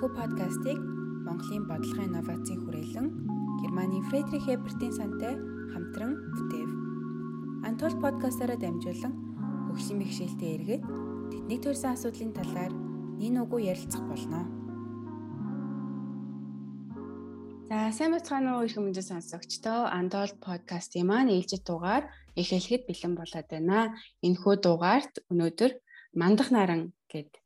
Энэхүү подкастыг Монголын бодлогын инновацийн хүрээлэн Германы Фредрих Эбертийн сантай хамтран бүтээв. Антол подкастаараа дамжуулан хөгжлийн бэхжилтэд эргээд тэдний төрсэн асуудлын талаар нин уггүй ярилцах болно. За сайн бацгаана уу их хүмүүст сонсогчдоо Антол подкастын маань ээлжид дугаар эхлэхэд бэлэн болоод байна. Энэхүү дугаарт өнөөдөр мандах наран гэд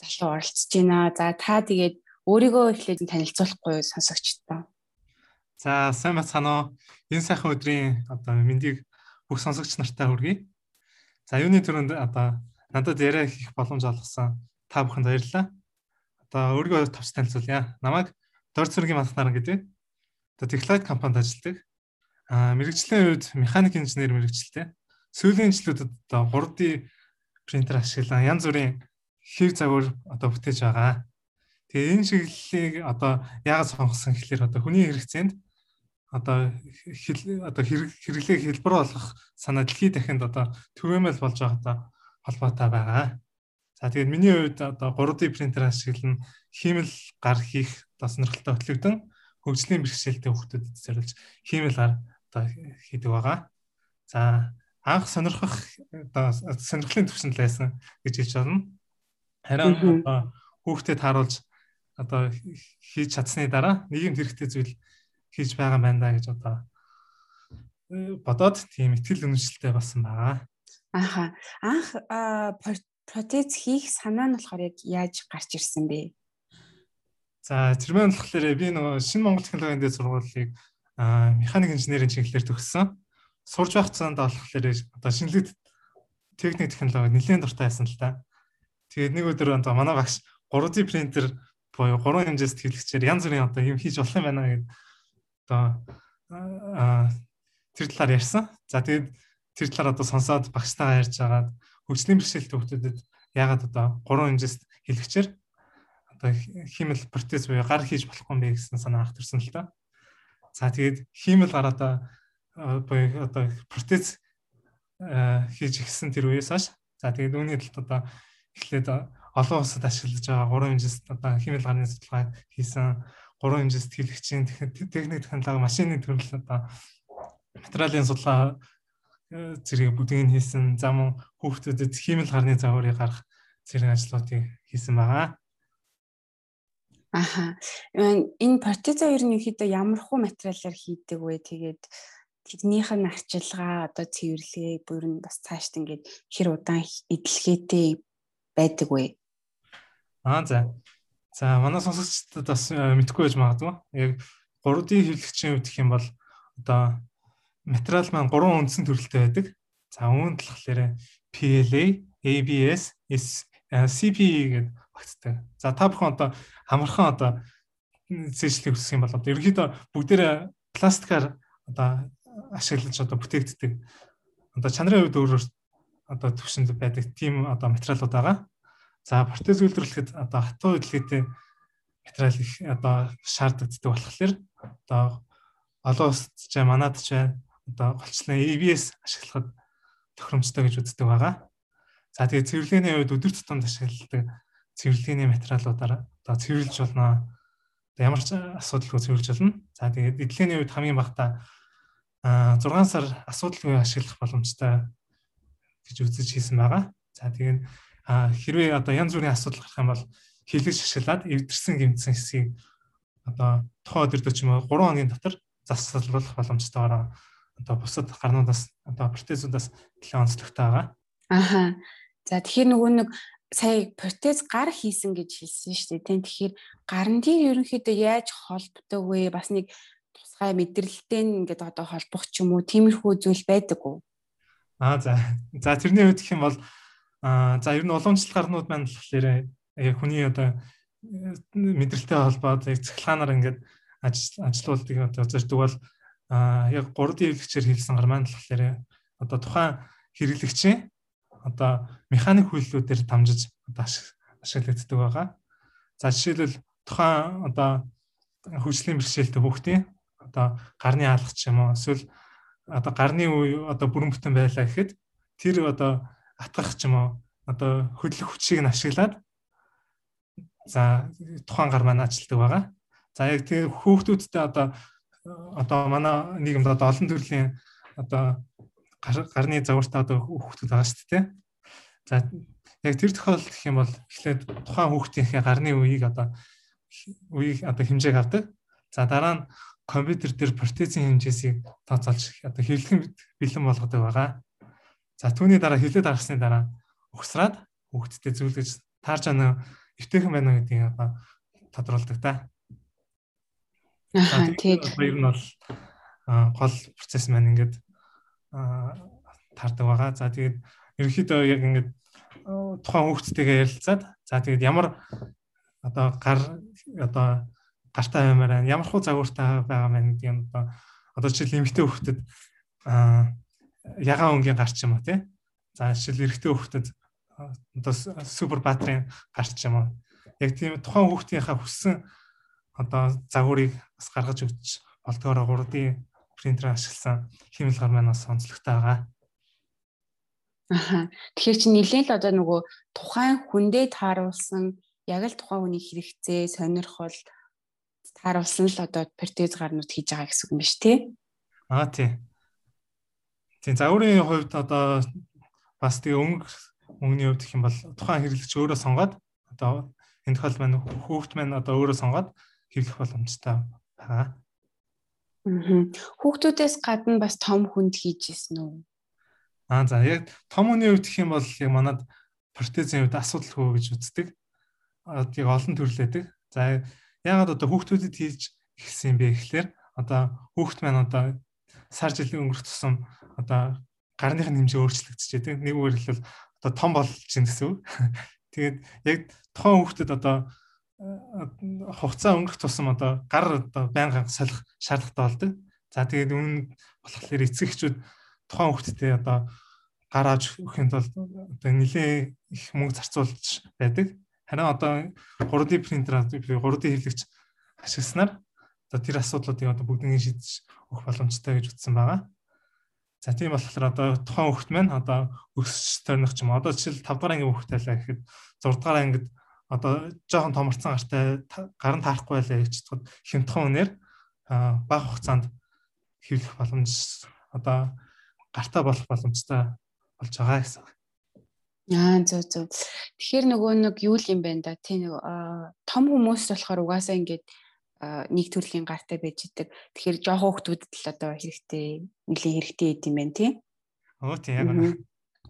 залуу оролцож байна. За та тэгээд өөрийгөө эхлээд танилцуулахгүй сонсогчдоо. За сайн бацгаана уу. Энэ сайхан өдрийн одоо мэндийг бүх сонсогч нартай хүргэе. За юуны төрөнд одоо надад яриа хийх боломж олгосон та бүхэнд баярлалаа. Одоо өөрийгөө товч танилцуулъя. Намайг Дор цэргийн мандах наран гэдэг. Одоо Techlight компанид ажилладаг. Аа мэрэгжлийн үед механик инженер мэрэгчлээ. Сүүлийн жилүүдэд одоо 3D принтер ашиглан янз бүрийн хэв загвар одоо бүтээж байгаа. Тэгээ энэ чиглэлийг одоо яагаад сонгосон гэхэлэр одоо хүний хэрэгцээнд одоо одоо хэрэглээ хэлбэр болгох санаа дэлхийд дахинд одоо түгээмэл болж байгаатай холбоотой байгаа. За тэгээд миний хувьд одоо 3D принтер ашиглан хиймэл гар хийх одоо сонирхолтой хөтлөгдөн хөгжлийн бэрхшээлтэй хүмүүстэд зориулж хиймэл гар одоо хийдэг байгаа. За анх сонирхох одоо сонирхлын төвшөнд лайсан гэж хэлж байна. Харин одоо хүүхдэд харуулж одоо хийж чадсны дараа нийгэмд хэрэгтэй зүйл хийж байгаа байна да гэж одоо э, бодоод тийм ихтгэл үнэмшилтэй болсон байгаа. Аха. Анх протез хийх санаа нь болохоор яг яаж гарч ирсэн бэ? За тэрмэн болохоор би нөгөө шинэ Монгол технологийн дэд сургуулийг механик инженерийн чиглэлээр төгссөн. Сурж байх цаанд болохоор одоо шинэлэг техник технологи нэлээд дуртай байсан л та. Тэгээд нэг өдөр одоо манай багш 3D принтер буюу 3 хэмжээс тэтгэлэгчээр янз бүрийн одоо юм хийж болох юм байна гэдэг одоо тэр талаар ярьсан. За тэгээд тэр талаар одоо сонсоод багштайгаа ярьж агаад хөгжлийн бэрхшээлтэй хүмүүстэд яагаад одоо 3 хэмжээс хэлэгчээр одоо хиймэл протез буюу гар хийж болохгүй юм бэ гэсэн санаа ах төрсөн л та. За тэгээд хиймэл гараада буюу одоо протез хийж ихсэн тэр үеэс хойш за тэгээд үүний талд одоо эхлээд олон улсад ашиглаж байгаа 3 хэмжээст одоо химэл гарны судалгаа хийсэн 3 хэмжээст хэлэгчийн техник технологи машины төрөл одоо материалын судалгаа э, зэрэг бүгдийг хийсэн зам хүүхдүүдэд химэл гарны загварыг гарах зэрэг ажлуудыг хийсэн байгаа. Аха. Энэ протеза ер нь ихэд ямар хуу материалаар хийдэг вэ? Тэгээд тэднийх нь арчилгаа одоо цэвэрлэгээ бүр нь бас цаашд ингээд хэр удаан эдлэгээтэй байдаг вэ? Аа за. За манай сонсогчдод бас э, мэдгүй байж магадгүй. Яг 3D хэвлэгчийн хувьд гэх юм бол одоо материал маань гурван үндсэн төрөлтэй байдаг. За үүнд болохоор PLA, ABS, CPE гэдэг багтдаг. За та бүхэн одоо хамархан одоо зэжлийг хүсэх юм бол одоо ерөнхийдөө бүгдээрээ пластикаар одоо ашиглаж одоо бүтээгддэг. Одоо чанарын хувьд өөрөөр одоо төвшөнд байдаг тийм одоо материалууд байгаа. За протез үйлдвэрлэхэд одоо хатуу хөдөлгөөтэй материал их одоо шаардлагатай болохоор одоо олон улсад ч манад ч одоо голчлон ABS ашиглахад тохиромжтой гэж үздэг байгаа. За тэгээ цэвэрлэгээний хувьд өдөр тутамд ашигладаг цэвэрлэгээний материалуудаар одоо цэвэрлж болно. Ямар ч асуудалгүй цэвэрлж болно. За тэгээд эдлэгээний хувьд хамгийн багтаа 6 сар асуудалгүй ашиглах боломжтой гэж үзэж хийсэн байгаа. За тэгээд хэрвээ одоо янз бүрийн асуудал гарах юм бол хэлгэж шашилаад эвдэрсэн гэмтсэн хэсгийг одоо тухайн өдөртөө ч юм уу 3 хоногийн дотор засварлуулах боломжтойгоор одоо бусад гарнуудаас одоо протезуудаас нэлээд онцлогтой байгаа. Аха. За тэгэхээр нөгөө нэг сая протез гар хийсэн гэж хэлсэн шүү дээ. Тийм тэгэхээр гарын дээр ерөнхийдөө яаж холбдог вэ? Бас нэг тусгай мэдрэлтэй ингээд одоо холбох ч юм уу тиймэрхүү зүйл байдаг уу? Аа за. За тэрний үед гэх юм бол аа за ер нь уламжлалт гарнууд маань болохоор яг хүний одоо мэдрэлтэй холбоод яг цахилгаанаар ингээд ажилуулдаг одоо зорддог бол аа яг 3D хэрэглэгчээр хийлсэн гар маань болохоор одоо тухайн хэрэглэгчийн одоо механик хүллүүдээр дамжиж одоо ашиглагддаг байгаа. За жишээлбэл тухайн одоо хөгжлийн бэрхшээлтэй хүүхдийн одоо гарны алгач юм уу эсвэл одоо гарны үе одоо бүрэн бүтэн байлаа гэхэд тэр одоо атгах ч юм уу одоо хөдлөх хүчийг нь ашиглаад За тухайн гар маань ажилтдаг байгаа. За яг тэгээ хүүхдүүдтэй одоо одоо манай нийгэмд одоо олон төрлийн одоо гарны загвартай одоо хүүхдүүд байгаа шүү дээ. За яг тэр тохиолдолд гэх юм бол эхлээд тухайн хүүхдийнхээ гарны үеийг одоо үеийг одоо хэмжээг авдаг. За дараа нь компьютер дээр протезийн хэмжээсийг тооцоолж одоо хэвлэгэн бэлэн болгодог байгаа. За түүний дараа хөвлөд гаргасны дараа ухсраад хүүхдтэй зүйлгэж таарж байгаа эвтэйхэн байна уу гэдгийг одоо тодруулдаг та. Аа тийм. Хоёр нь бол гол процесс маань ингээд таардаг байгаа. За тэгээд ерөнхийдөө яг ингээд тухайн хүүхдтэйгээ ярилцаад за тэгээд ямар одоо гар одоо гартаа баймаар байна. Ямар хуу загвартай байгаа мэн гэдэг юм одоо одоо жишээл эмэгтэй хүүхдэд аа ягаан өнгийн гарч юм уу тий. За жишээл эрэгтэй хүүхдэд одоо супер батрын гарч юм уу. Яг тийм тухайн хүүхдийнхаа хүссэн одоо загварыг бас гаргаж өгч болдгоор 3D принтер ашигласан хэмэл гар маань бас онцлогтой байгаа. Аха. Тэгэхээр чи нэлээд л одоо нөгөө тухайн хүндээ тааруулсан яг л тухайн хүний хэрэгцээ, сонирхол тааруулсан л одоо протез гарнууд хийж байгаа гэсэн үг юм биш тий? Аа тий. Тийм загварын хувьд одоо бас тэгээ өнгө өнгөний хувьд гэх юм бол тухайн хэрэглэгч өөрөө сонгоод одоо энэ тохиолдолд маань хүүхд маань одоо өөрөө сонгоод хэвлэх боломжтой байгаа. Аа. Хүүхдүүдээс гадна бас том хүнд хийж исэн үү? Аа за яг том хүний хувьд гэх юм бол яг манад протезийн хувьд асуудалгүй гэж үздэг. Яг олон төрлөөдөг. За яагаад одоо хүүхдүүдэд хийж эхэлсэн бэ гэхлээр одоо хүүхд маань одоо сар жилийн өнгөрөх тусам одоо гарных нь хэмжээ өөрчлөгдөж байдаг. Нэг үгээр хэлбэл одоо том болж чинь гэсэн үг. Тэгээд яг тухайн хүүхдэд одоо хугацаа өнгөрөх тусам одоо гар одоо байнга солих шаардлагатай болдог. За тэгээд үүн болохоор эцэгчүүд тухайн хүүхдэдээ одоо гар авч өгөхийн тулд одоо нэлээ их мөнгө зарцуулж байдаг. Харин одоо 3D принтер 3D хэвлэгч ашигласнаар одоо тэр асуудлуудыг одоо бүгднийг шийдэж өгөх боломжтой гэж үзсэн байгаа. За тийм болохоор одоо тухайн хүүхд маань одоо өсөж тойрнох ч юм одоо жишээл 5 дахь ангийн хүүхдтэй лээ гэхэд 6 дахь ангид одоо жоохон томорцсон гартай гарын таарахгүй байлаа гэж бодоход хямдхан үнээр бага хугацаанд хэвлэх боломж одоо гартаа болох боломжтой болж байгаа гэсэн. Аа зөв зөв. Тэгэхээр нөгөө нэг юу юм бэ да тий нэг том хүмүүс болохоор угаасаа ингээд нэг төрлийн гартай байж идэг. Тэгэхээр жоохон хүмүүсд л одоо хэрэгтэй нэлийн хэрэгтэй идэм байх тий. Оо тий яг үнэ.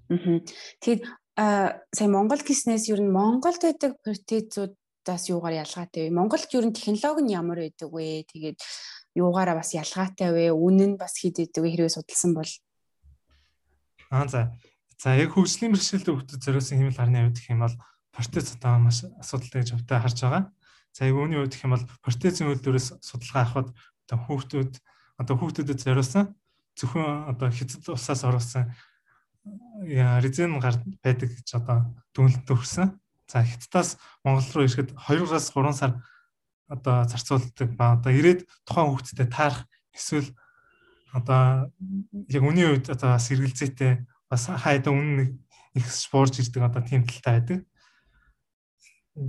Аа. Тэгээд сая Монгол гиснээс ер нь Монголд байдаг протезуудаас юугаар ялгаатай вэ? Монголд ер нь технологи нь ямар байдаг вэ? Тэгээд юугаараа бас ялгаатай вэ? Үнэн нь бас хэд байдаг вэ? Хэрвээ судалсан бол Аа за За яг хөгжлийн бэрхшээлтэй хүүхдэд зориулсан хэмэл гарны хувьд гэх юм бол протез одоо маш асуудалтай гэж өвдөө харж байгаа. За яг үүний хувьд гэх юм бол протезийн үйлдвэрээс судалгаа авахд одоо хүүхдүүд одоо хүүхдүүдэд зориулсан зөвхөн одоо хятад усаас оруулсан резин гар байдаг гэж одоо дүнэлт төрсэн. За хятадаас Монгол руу ирэхэд 2-аас 3 сар одоо зарцуулдаг ба одоо ирээд тухайн хүүхдэд таарах эсвэл одоо яг үний үед одоо бас эргэлзээтэй бас хайда үнэн их спорж ирдэг одоо тийм талтай байдаг.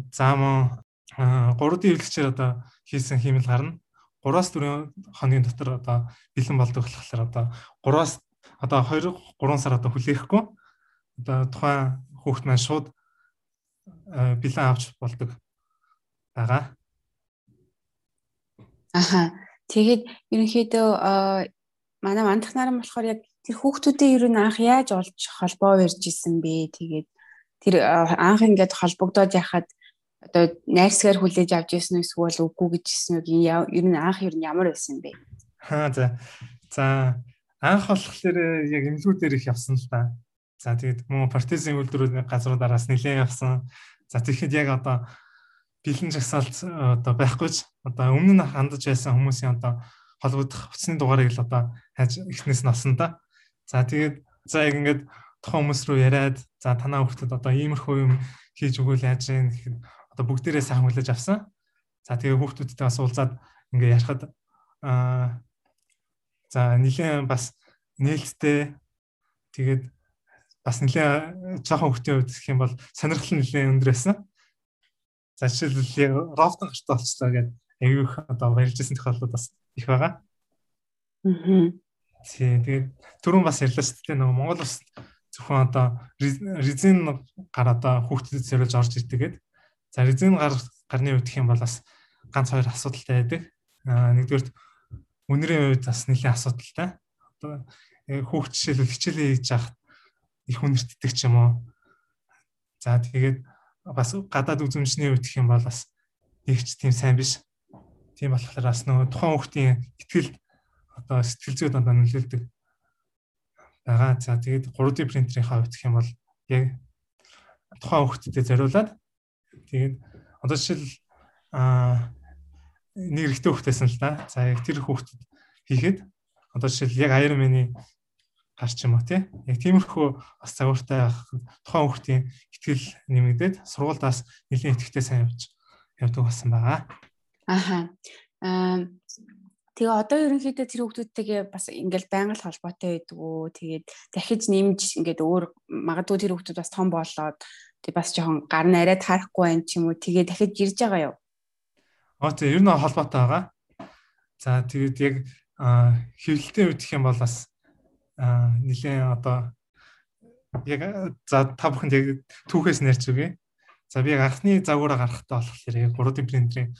За мөн 3D хэвлэгчээр одоо хийсэн хиймэл гарна. 3-аас 4 хоногийн дотор одоо бэлэн болдог болохоор одоо 3-аас одоо 2 3 сар одоо хүлээхгүй одоо тухайн хүүхд маань шууд бэлэн авч болдог байгаа. Аха. Тэгээд ерөнхийдөө манай мандах наран болохоор яг тэр хүүхдүүдээ ер нь анх яаж олж холбоо барьж исэн бэ? Тэгээд тэр анх ингээд холбогдоод яхад одоо найрсгаар хүлээж авч ирсэн үү эсвэл үгүй гэж хэлсэн үг ер нь анх ер нь ямар байсан бэ? Аа за. За анх болохоор яг эмнэлгүүдээр их явсан л та. За тэгээд мөн партизан үйлдвэрүүд газруудараас нэлээд явсан. За тэгэхэд яг одоо бэлэн жагсаалт одоо байхгүйч одоо өмнө нь хандаж байсан хүмүүсийн одоо холбогдох утасны дугаарыг л одоо хайж эхнээс нь олсон да. За тэгээд за яг ингээд тухайн хүмүүс рүү яриад за танаа хүүхдэд одоо иймэрхүү юм хийж өгөөл яаж юм гэхэд одоо бүгдээрээ сайн хүлээж авсан. За тэгээд хүүхдүүдтэй бас уулзаад ингээд ярихад аа за нэлээд бас нээлттэй тэгээд бас нэлээд жоохон хүүхдийн хувьд гэх юм бол сонирхол нь нэлээд өндөр байсан. За жишээлбэл яг рофт гартай болчихлоо гэдэг аюух одоо баярлжсэн тохиолдлууд бас их байгаа. Аа. Тийм тэгээд түрүүн бас ярьлаа шүү дээ нөгөө Монгол бас зөвхөн одоо резин гар одоо хүүхдэд зориулж орж ирдэг гэдэг. За резин гар гарны үед гэх юм бол бас ганц хоёр асуудалтай байдаг. Нэгдүгээр үнэрийн үед бас нэлийн асуудалтай. Одоо хүүхд жишээлбэл хичээлээ хийж явах их үнэртдэг ч юм уу. За тэгээд бас гадаад үзмжний үед гэх юм бол бас нэг ч тийм сайн биш. Тийм болохоор бас нөгөө тухайн хүүхдийн ихтгэл одоо сэтгэл зүй дандаа нөлөөлдөг байгаа. За тэгээд 3D принтерийн хувьд гэх юм бол яг тухайн хүүхдэд зориулаад тэгээд одоо жишээл аа нэг эрэгтэй хүүхдээс нь л да. За яг тэр хүүхдэд хийхэд одоо жишээл яг Iron Man-ы гарч юм уу тий. Яг тиймэрхүү бас цагууртай тухайн хүүхдийн ихтгэл нэмэгдээд сургуультаас нэлийн итгэвтэй сайн явж явдаг болсон байгаа. Аха. Тэгээ одоо ерөнхийдөө тэр хүүхдүүдтэйгээ бас ингээл байнга л холбоотой байдаг уу. Тэгээд дахиж нэмж ингээд өөр магадгүй тэр хүүхдүүд бас том болоод тэг бас жоохон гар нь арай таарахгүй байх ч юм уу. Тэгээ дахиж ирж байгаа юу? Аа тийм ер нь холбоотой байгаа. За тэгээд яг хэвлэлтийн үед гэх юм бол бас нэлээ одоо яг за та бүхэнд яг түүхээс нэрч үгүй. За би яг анхны загвараа гаргахтаа болохоор яг 3D принтерийн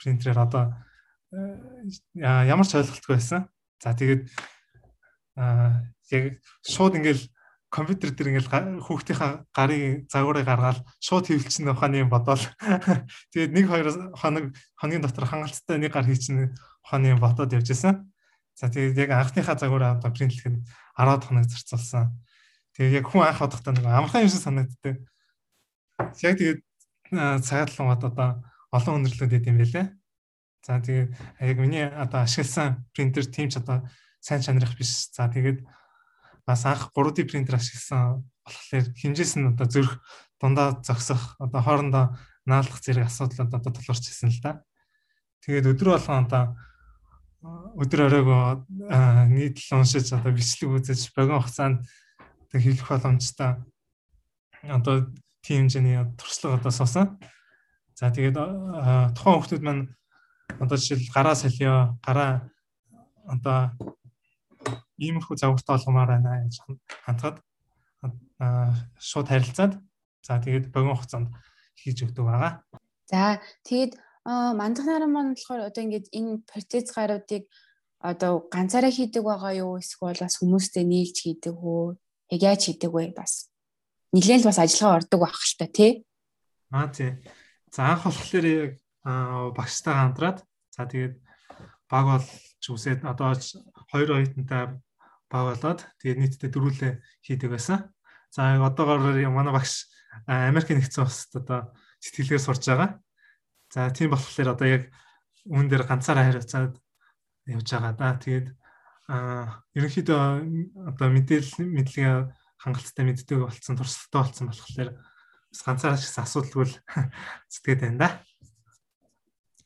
принтерээр одоо ямар ч ойлголтгүй байсан. За тэгээд яг шууд ингээл компьютер дээр ингээл хүүхдийнхаа гарын загварыг гаргаад шууд хөвлөчнө ухааны юм бодоол. Тэгээд нэг хоёр хоног хоногийн дотор хангалттай нэг гар хийчихнэ ухааны юм бодоод явж исэн. За тэгээд яг анхныхаа загвараа одоо принтлэхэд 10 хоног зарцуулсан. Тэгээд яг хүн анх одохдоо нэг амархан юм шиг санагддаг. Яг тэгээд цагаатлан одоо олон өнөрлөд идэв юм байлээ. За тэгээд яг миний одоо ашигласан принтер тийм ч одоо сайн чанарх биш. За тэгээд бас анх 3D принтер ашигласан болохоор хэмжээс нь одоо зөрөх дундаа зогсох одоо хоорондоо наалдах зэрэг асуудлууд одоо тулгарч ирсэн л да. Тэгээд өдөр болгон одоо өдөр оройгоо нийтлэл уншиж одоо бичлэг үзэж богино хугацаанд тэг хэлэх боломжтой одоо тийм хэмжээний туршлага одоо суусан. За тэгээд тухайн хүмүүс маань одоо жишээл гараа солио, гараа одоо иймэрхүү загвартай болгомоор байна гэж хандхад шууд харилцаад за тэгээд богино хугацаанд хийж өгдөг байгаа. За тэгээд мандах наран маань болохоор одоо ингээд энэ протез гаруудыг одоо ганцаараа хийдэг байгаа юу эсвэл бас хүмүүстэй нийлж хийдэг үү? Яг яаж хийдэг вэ бас? Нилээл бас ажиллагаа ордог байх л та тий. Аа тий. За анх болохоор яг багштай хамтраад за тэгээд баг болж үсээд одоо хоёр оюутантай баг болоод тэгээд нийтдээ дөрүүлээ хийдэг байсан. За одоогоор манай багш Америкийн нэгдсэн улсад одоо сэтгэлгээр сурж байгаа. За тийм болохоор одоо яг үүн дээр ганцаараа хариуцаад явж байгаа да. Тэгээд а ерөнхийдөө одоо мэдээлэл мэдлэгээ хангалттай мэддэг болсон туршлагатай болсон болохоор бас ганцаараа ч гэсэн асуудалгүй л зүтгээд байна да.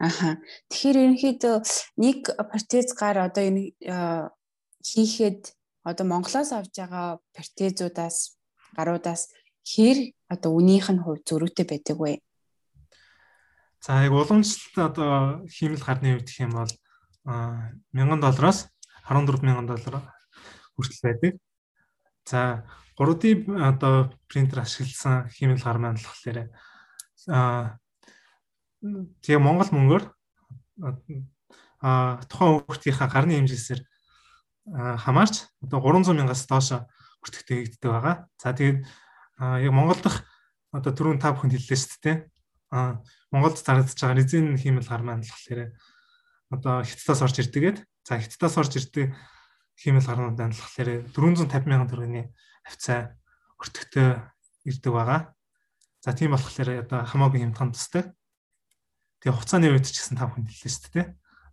Аха. Тэгэхээр ерөнхийдөө нэг протез гар одоо энэ хийхэд одоо Монголоос авж байгаа протезуудаас гаруудаас хэр одоо үнийх нь хувь зөрүүтэй байдаг вэ? За яг уламжлалт одоо хиймэл гарны үед гэх юм бол 1000 доллароос 14000 доллар хүртэл байдаг. За 3D одоо принтер ашигласан хиймэл гар маань болохоор а тэгээ Монгол мөнгөөр а тухайн хүүхдийнхаа гарны хэмжээсээр хамаарч одоо 300 мянгаас доош бүртгэгдэй хийгддэг байгаа. За тэгээд яг Монгол дахь одоо түрүүн та бүхэнд хэллээ шүү дээ. А Монголд зарагдаж байгаа резин хиймэл гар маань болохоор одоо хятадаас орж ирдэггээд за хятадаас орж ирдэг хиймэл гарнууд болохоор 450 мянган төгрөгийн хавцаа өртөгтэй ирдэг байгаа. За тийм болохоор одоо хамаагүй хямдхан тусдаг. Тэгээ хугацааны үед ч гэсэн та бүхэн хэллээ шүү дээ.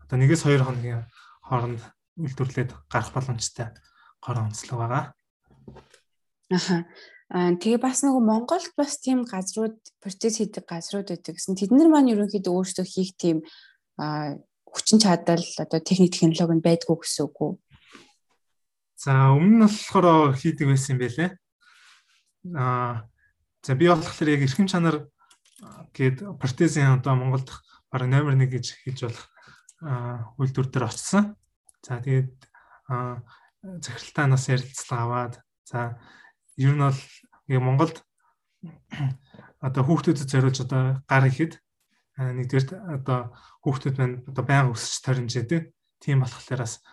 Одоо нэгээс хоёр хоногийн хооронд үйлдвэрлээд гарах боломжтой гор онцлог байгаа. Аха. Аа тэгээ бас нөгөө Монголд бас тийм газрууд процесс хийдэг газрууд байдаг гэсэн. Тэд нар маань ерөнхийдөө өөрсдөө хийх тийм аа хүчин чадал одоо техник технологи нь байдгүй гэсэн үг үү? За өмнө нь болохоор хийдэг байсан юм байлээ. Аа за би болохоор яг эрхэм чанар гээд протезийн одоо Монголд баг номер 1 гэж хэлж болох үйлдвэр дээр очсон. За тэгээд захиралтаанаас ярилцлага аваад за ер нь бол Монголд одоо хүүхдүүдэд зориулж одоо гар ихэд нэгдүгээр одоо хүүхдүүд маань одоо байнга өсөж торимжээдэг. Тийм болохлаараас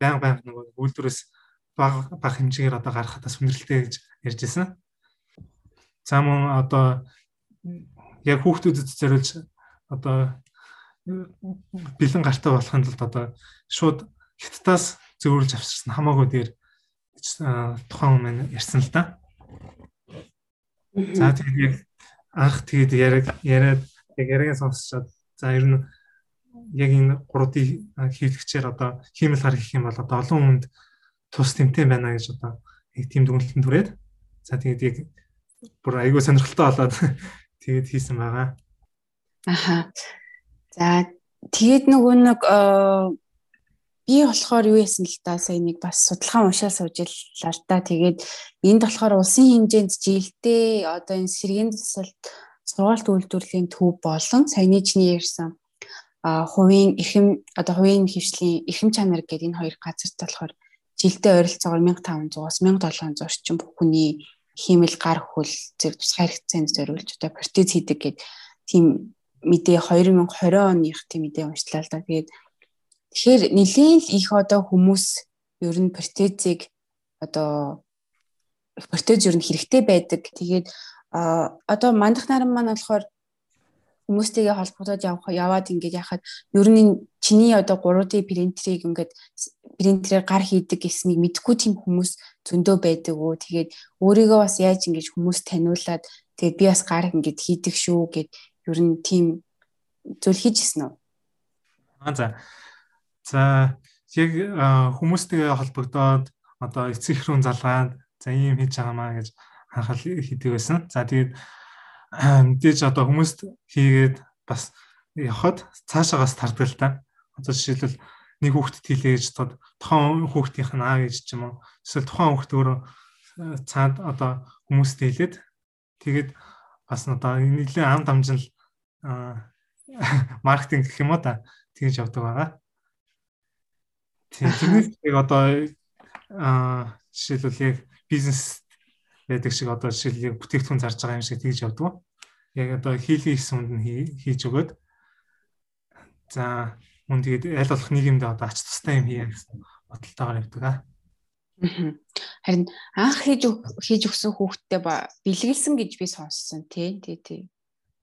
байнга байнга нөгөө үйлдвэрээс баг баг хэмжээгээр одоо гаргахад бас хүндрэлтэй гэж ярьж байсан. За мөн одоо яг хүүхдүүдэд зориулж одоо бэлэн гартаа болохын тулд одоо шууд хятадаас зөөрүүлж авчирсан хамаагүй дээр тухайн маань ярьсан л да. За тэгээд яг анх тэгээд яриад яриад яг яриаг сонсчоод за ер нь яг энэ 3D хийлэгчээр одоо хиймэл хар гэх юм бол одоо олон хүнд тус тэмтэй байна гэж одоо яг тийм дүгнэлтэн түрээд за тэгээд яг бүр айгүй сонирхолтой болоод тэгээд хийсэн байгаа. Аха. За тэгээд нөгөө нэг би болохоор юу яасан л та сая нэг бас судалгаа уншаа сууж л та. Тэгээд энд болохоор улсын хэмжээнд жилдээ одоо энэ сэргийн засалт сургаалт үйлдвэрлэлийн төв болон саяны чиний ярьсан хувийн эрхэм одоо хувийн хвшлийн эрхэм чанар гэдэг энэ хоёр газарт болохоор жилдээ ойролцоогоор 1500-аас 1700 орчим хүний хиймэл гар хөл зэрэг тусгай хэрэгцээнд зориулж одоо протез хийдэг гэд тийм мэдээ 2020 оных тийм мэдээ уншлаа л да. Тэгээд Тэгэхээр нэлийн л их одоо хүмүүс ер нь протезийг одоо протез ер нь хэрэгтэй байдаг. Тэгээд одоо мандах наран маань болохоор хүмүүстэйгээ холбогдоод явах яваад ингээд яхад ер нь чиний одоо 3D принтерийг ингээд принтерээр гар хийдэг гэснийг мэдгүй тийм хүмүүс зөндөө байдаг уу. Тэгээд өөрийгөө бас яаж ингэж хүмүүс таниулаад тэгээд би бас гар ингээд хийдэг шүү гэд ер нь тийм зүйл хийжсэн үү? Аа за. За яг хүмүүстэйгээ холбогдоод одоо эцэг эхрүүн залгаад за ийм хийж байгаамаа гэж анхаал хийдэг байсан. За тэгээд мэдээж одоо хүмүүст хийгээд бас явхад цаашаагаас тардаг л та. Одоо жишээлбэл нэг хүүхдэд хийлээ гэж тод тухайн хүүхдийнх нь аа гэж ч юм уу эсвэл тухайн хүүхд өөрөө цаад одоо хүмүүст хийлээд тэгээд бас одоо нэлээд ам дамжин маркетинг гэх юм уу та тэгж явдаг байгаа. Тэрнээс яг одоо жишээлбэл яг бизнес байдаг шиг одоо жишээл яг бүтээгдэхүүн зарж байгаа юм шиг тэгж явдаг. Яг одоо хийлгийн гэсэн үнд нь хийж өгөөд за мөн тэгээд аль болох нийгэмд одоо ач тустай юм хийя гэсэн бодолтойгоор явдаг аа. Харин анх хийж хийж өгсөн хүүхдтэй бэлгэлсэн гэж би сонссон тий. Тий тий.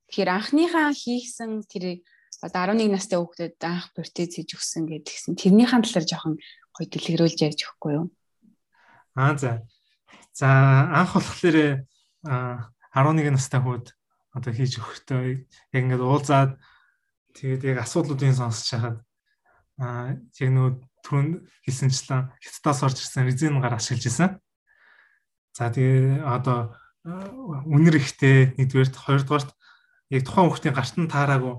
Тэгэхээр анхныхаа хийсэн тэрийг одоо 11 настай хүүхдэд анх протез хийж өгсөн гэдгсэн. Тэрнийхэн талаар жоохон гоё дэлгэрүүлж ярьж өгөхгүй юу? Аа за. За анх болохоор 11 настай хүүд одоо хийж өгөхдөө яг ингээд уулзаад тэгээд яг асуудлуудыг сонсч хахад аа яг нөгөө түрүүнд хэлсэнчлэн хятадаас орж ирсэн резин гар ашиглаж исэн. За тэгээ одоо үнэр ихтэй нэгдүгээрт хоёрдугаарт яг тухайн хүүхдийн гарт нь таараагүй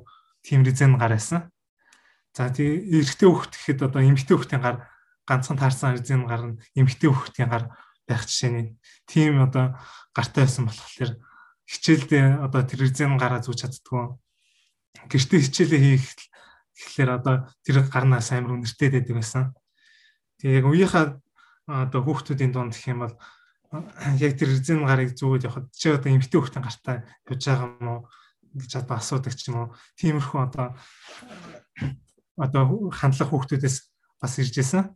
тийм резен гар байсан. За тэгээ эрэгтэй хөхт гэхэд одоо эмэгтэй хөхтийн гар ганцхан таарсан резен гар нь эмэгтэй хөхтийн гар байх жишээний тийм одоо гартай байсан болохоор хичээлдээ одоо тэр резен гараа зүүж чаддгүй. Гэртээ хичээлээ хийх тэгэхээр одоо тэр гарнаас амар үнэртэй байдаг байсан. Тэгээ яг үеийнхаа одоо хүүхдүүдийн дунд гэх юм бол яг тэр резен гарыг зүүгээд явхад чи одоо эмэгтэй хүүхдийн гартаа явж байгаа юм уу? гэж одоо асуудаг ч юм уу. Тиймэрхүү одоо одоо хандлах хүүхдүүдээс бас ирж байсан.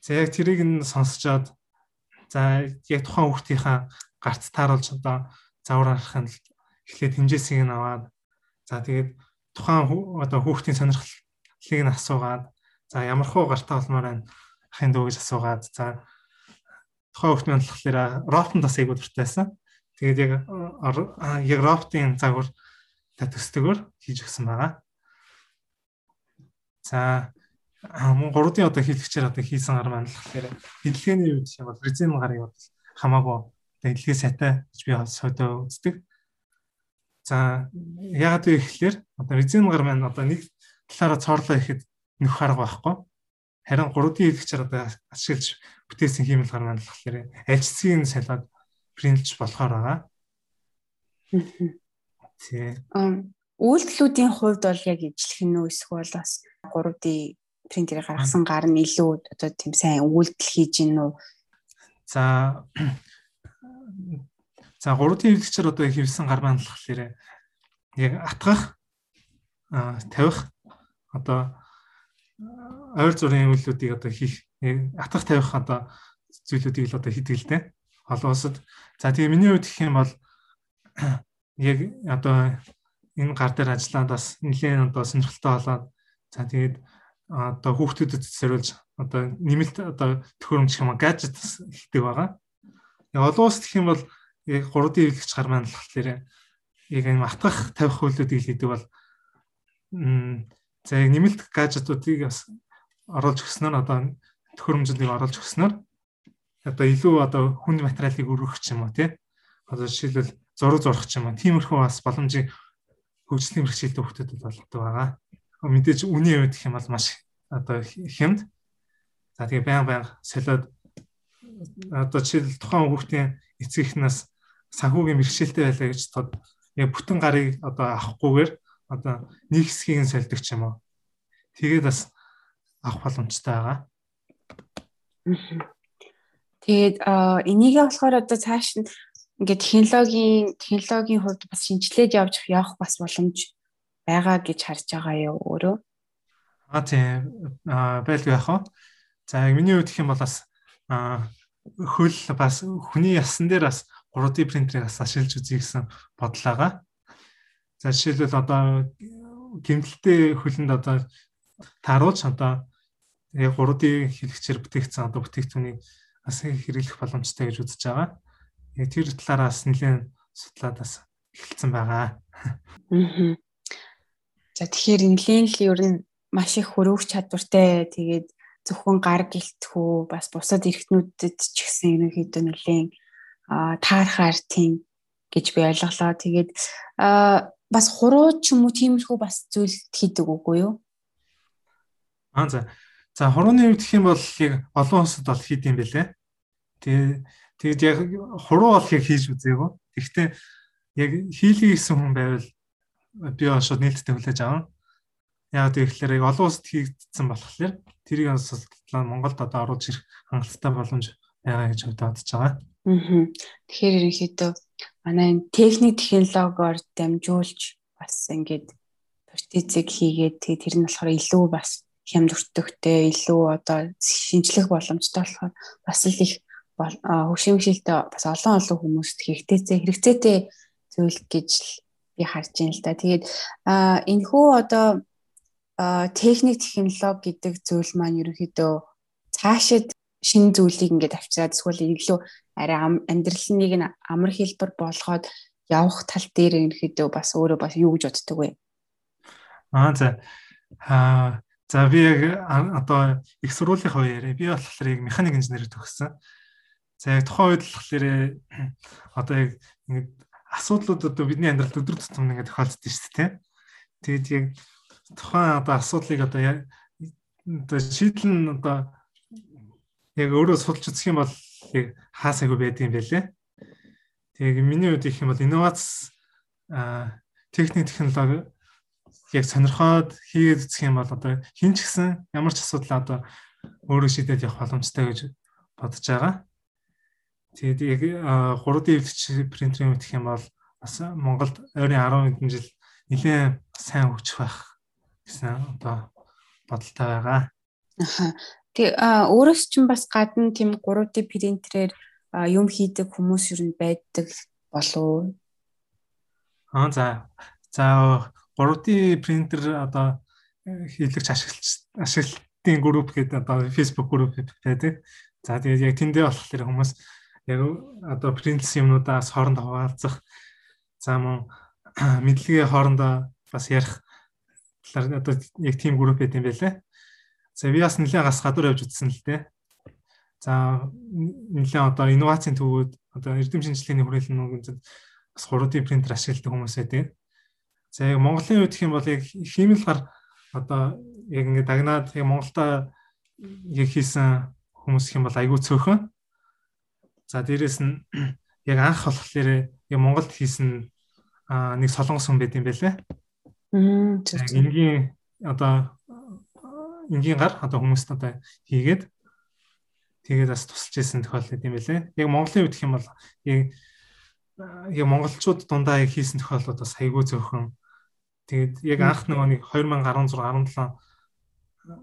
За яг тэрийг нь сонсчоод за яг тухайн хүүхдийнхаа гарт тааруулж одоо завар арахын эхлээд хэмжээсийг нь аваад за тэгээд тухайн одоо хүүхдийн сонирхлыг нь асуугаад за ямар хуу гартаа болмоор байна ахын дүү гэж асуугаад за тухайн хүүхд болохоор ротон тас айгуу дуртайсан. Тэгээд яг яг роботын загвар төсдөгөр хийж өгсөн байгаа. За мөн 3D одоо хийлгчээр одоо хийсэн гар гэхээр дэлгэний үед шиг бол резин гарыг бол хамаагүй дэлгээ сайтай гэж би содоо үздэг. За яагаад вэ гэхээр одоо резин гар маань одоо нэг талаараа цоорлоо ихэд нөх арга байхгүй. Харин 3D хийлгчээр одоо ашиглаж бүтээсэн хиймэл гар маань альцгийг нь салаад принтж болохоор байгаа. Тий. Үйлдэлүүдийн хувьд бол яг ижлэх нь эсвэл бас 3D принтерийг гаргасан гар нь илүү одоо тийм сайн үйлдэл хийж гин үү? За За 3D хэрэглэгчээр одоо хэвлсэн гар болохоор яг атгах тавих одоо ойр зүрийн үйлүүдийг одоо хийх атгах тавих одоо зүйлүүдийг л одоо дээ. Олон улсад. За тэгээ миний хувьд гэх юм бол яг одоо энэ гар дээр ажиллаад бас нэлээд одоо сонирхолтой болоод за тэгээд одоо хүүхдүүдэд зориулж одоо нэмэлт одоо төхөөрөмж юм гаджет хийдэг байгаа. Олон улс гэх юм бол яг 3D хэрэглэгч гар маань болохоор яг юм атгах тавих хөлүүдийг хийдэг бол за яг нэмэлт гаджетуудыг бас оруулж өгснөр одоо төхөөрөмжүүдийг оруулж өгснөр одоо илүү одоо хүнд материалыг өргөх ч юм уу тий одоо жишээлбэл зураг зурах ч юм уу тиймэрхүү бас боломжийг хөгжлийн бэрхшээлтэй хүмүүсд болдог байгаа. Мэдээж үний хувьд гэх юм бол маш одоо хямд. За тэгээ баян баян солиод одоо жишээл тухайн хүүхдийн эцэг эхнээс санхүүгийн мэрэгчлэлтэй байлаа гэж тод яг бүтэн гарыг одоо авахгүйгээр одоо нэг хэсгийг нь сольдог ч юм уу. Тэгээд бас авах боломжтой байгаа. Тэгээд энийгээ болохоор одоо цааш нь ингээд технологийн технологийн хувьд бас шинжилээд явж явах бас боломж байгаа гэж харж байгаа юу өөрөө? Аа тийм байлгүй яах вэ? За миний хувьд гэх юм бол бас хөл бас хүний ясан дээр бас 3D принтерийг бас ашиглаж үзье гэсэн бодлоога. За жишээлбэл одоо гимтэлтэй хөлөнд одоо тааруулж одоо яг 3D хэрэгчээр бүтээгдсэн одоо бүтээгдэхүүнийг бас хэрэглэх боломжтой гэж үзэж байгаа. Тэр талаараас нэлээд судлаад бас эхэлсэн байгаа. Аа. За тэгэхээр нэлээд л ер нь маш их хөрвөх чадвартай тэгээд зөвхөн гар гэлтхүү бас бусад эрхтнүүдэд ч гэсэн ерөнхийдөө нэлээд таархаар тийм гэж би ойлголоо. Тэгээд бас хуруу ч юм уу тиймэрхүү бас зүйл хийдэг үгүй юу? Аа за. За хурууны үед гэх юм бол яг олон улсад бол хийд юм бэлээ. Тэгээ тэгээд яг хуруу бол яг хийж үзээгүй. Гэхдээ яг хийлий гэсэн хүн байвал би шууд нээлттэй хүлээж авна. Яг тэгэхээр яг олон улсад хийгдсэн болохоор тэрийг бас Монголд одоо оруулж ирэх хангалттай боломж байгаа гэж бодож байгаа. Аа. Тэгэхээр ерөнхийдөө манай энэ техник технологиор дамжуулж бас ингээд протезик хийгээд тэр нь болохоор илүү бас хямд өртөгтэй илүү одоо шинжлэх боломжтой болохоор бас л их хөгшимшилтэй бас олон олон хүмүүст хэрэгтэйцээ хэрэгцээтэй зүйл гэж би харж байна л да. Тэгээд энэ хүү одоо техник технологи гэдэг зүйл маань ерөнхийдөө цаашид шинэ зүйлийг ингээд авчираад эсвэл илүү арай амьдралыг нь амар хэлбэр болгоод явах тал дээр ерөнхийдөө бас өөрөө бас юу гэж боддөг вэ? Аа за. Аа за би яг одоо их сургуулийн хувьд би болохоор яг механик инженерээр төгссөн. За яг тухайн үед болохоор одоо яг ингээд асуудлууд одоо бидний амьдралд өдөр тутам ингээд тохиолддог шүү дээ. Тэгээд яг тухайн одоо асуудлыг одоо яг одоо шийдэл нь одоо яг өөрөө судалж үзэх юм бол яг хаасайгүй байдаг юм байлээ. Тэгээ миний хувьд их юм бол инновац техник технологи яг сонирхоод хийгээд үзэх юм бол одоо хин ч гэсэн ямар ч асуудал одоо өөрөө шийдээд явах боломжтой гэж бодож байгаа. Тэгээд яг 3D эвлэгч принтерийн үтх юм бол бас Монголд ойрын 10 хэдэн жил нэлээд сайн хөгжих байх гэсэн одоо бодолтой байгаа. Аха. Тэг өөрөөс чинь бас гадна тийм 3D принтерээр юм хийдэг хүмүүс юу н байдаг болов Аа за. За 3D принтер одоо хийлэгч ашиглаж ашиглалтын групп гэдэг одоо Facebook групп байдаг. За тэгээд яг тэндээ болохоор хүмүүс яг одоо принтс юмнуудаас хоорондоо хуваалцах за мөн мэдлэгээ хоорондоо бас ярих талаар одоо яг team групп байт юм байлаа. За би бас нэлээд гас гадуур явж үзсэн л дээ. За нэлээд одоо инновацийн төвүүд одоо эрдэм шинжилгээний хүрээлэн нүгэнд бас 3D принтер ашигладаг хүмүүс байдаг. За яг Монголын үед гэх юм бол яг хиймэл гар одоо яг ингэ дагнаад яг Монголда яг хийсэн хүмүүс юм бол айгүй цөөхөн. За дээрэс нь яг анх болохоор яг Монголд хийсэн нэг солонгос хүн байт юм байлээ. Мм. Энгийн одоо энгийн гар одоо хүмүүст одоо хийгээд тэгээд бас тусалж исэн тохиолдол юм байлээ. Яг Монголын үед гэх юм бол яг яг монголчууд дундаа яг хийсэн тохиолдлууд бас айгүй зөөхөн. Тэгээд яг анх нөгөө нэг 2016 17